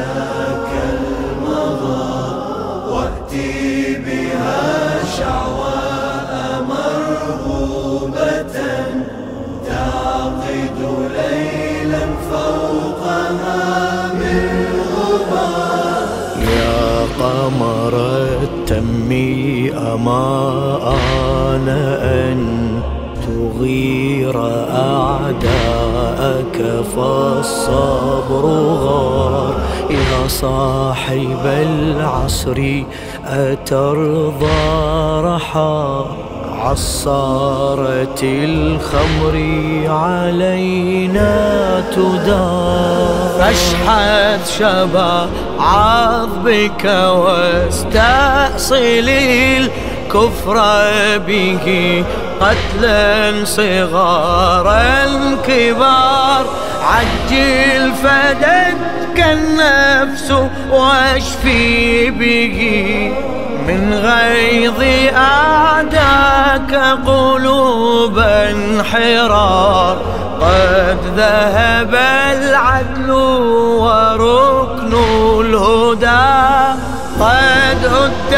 ذاك المضى واتي بها شعواء مرغوبة تعقد ليلا فوقها من يا قمر التمي أما آن أن تغير أعداءك فالصبر غار. يا صاحب العصر أترضى رحى. عصارة الخمر علينا تدار. فاشحذ شبا عضبك واستأصل الكفر به قتلا صغارا كبار عجل فدتك النفس واشفي به. من غيظ أعداك قلوبا حرار. قد ذهب العدل وركن الهدى. قد هد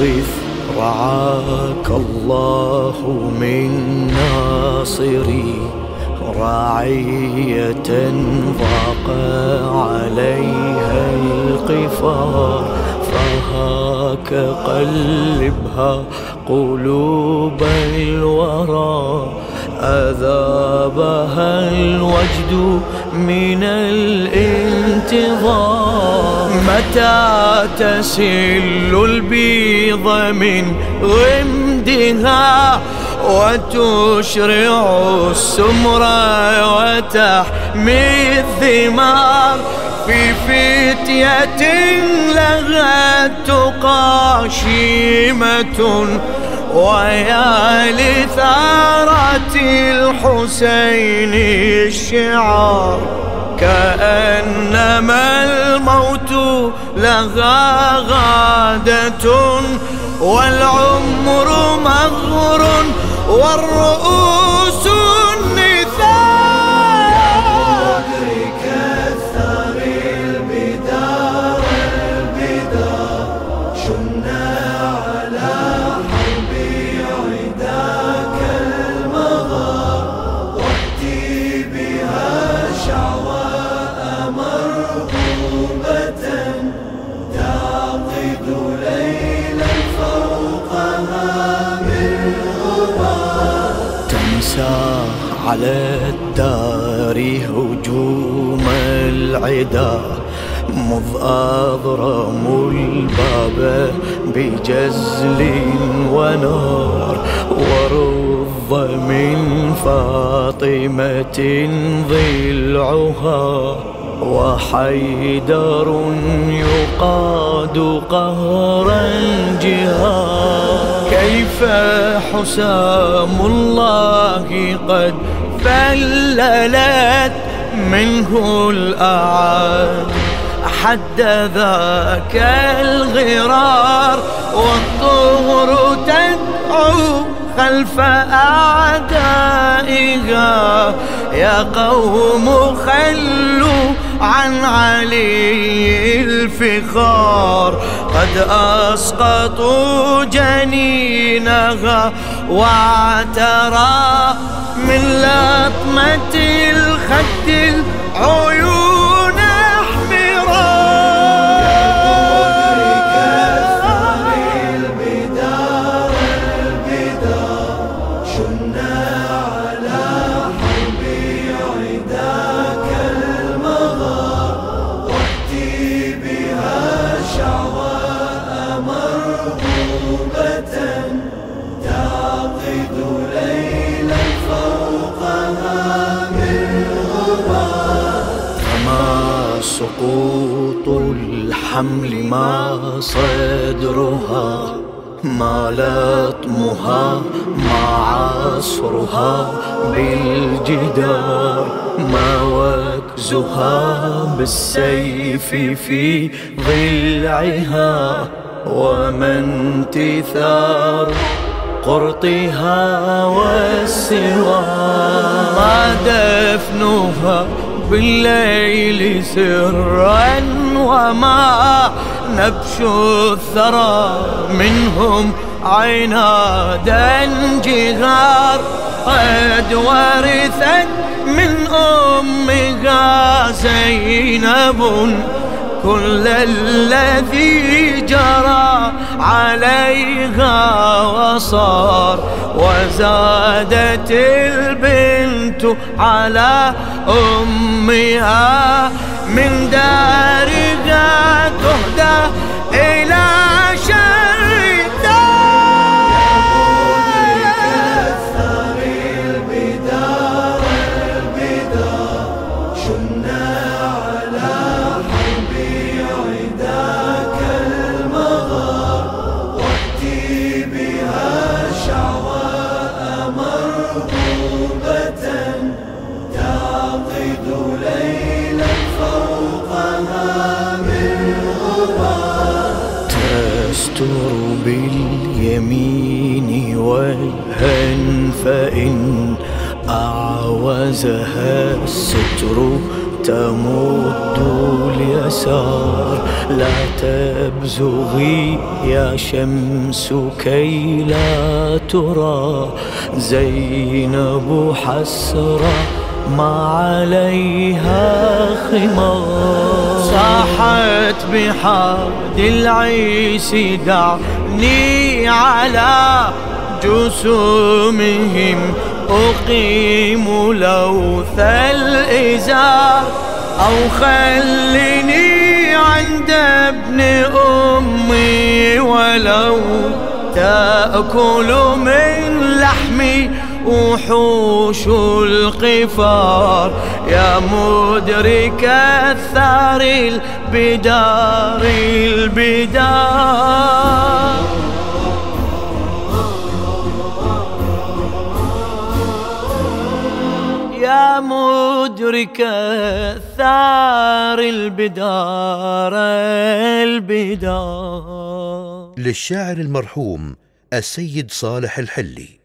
غث رعاك الله من ناصري. رعية ضاق عليها القفار. فهاك قلبها قلوب الورى. أذابها الوجد من الانتظار متى تسل البيض من غمدها وتشرع السمر وتحمي الثمار في فتية لها التقى شيمة ويا لثارة الحسين الشعار كأنما الموت لها غادة والعمر مغر والرؤوس على الدار هجوم العدا مذ أضرموا الباب بجزل ونار ورض من فاطمة ضلعها وحيدر يقاد قهرا جهار كيف حسام الله قد فللت منه الأعاد. حد ذاك الغرار والطهر تدعو خلف أعدائها. يا قوم خلوا عن علي الفخار. قد أسقطوا جنينها واعترى من لطمة الخد العيون. سقوط الحمل ما صدرها ما لطمها ما عصرها بالجدار ما وكزها بالسيف في ضلعها وما انتثار قرطها والسوار. ما دفنها بالليل سرا وما نبش الثرى منهم عنادا جغار قد ورثت من أمها زينب كل الذي جرى عليها وصار. وزادت البنت على أمها من دارها تهدى والهن فإن أعوزها الستر تمد اليسار. لا تبزغي يا شمس كي لا ترى. زينب حسرة ما عليها خمار. صاحت بحاد العيس دعني على جسومهم أقيم لوث الإزار. أو خلني عند ابن أمي ولو تأكل من لحمي وحوش القفار. يا مدرك الثار البدار البدار. مدرك الثار البدار البدار. للشاعر المرحوم السيد صالح الحلي.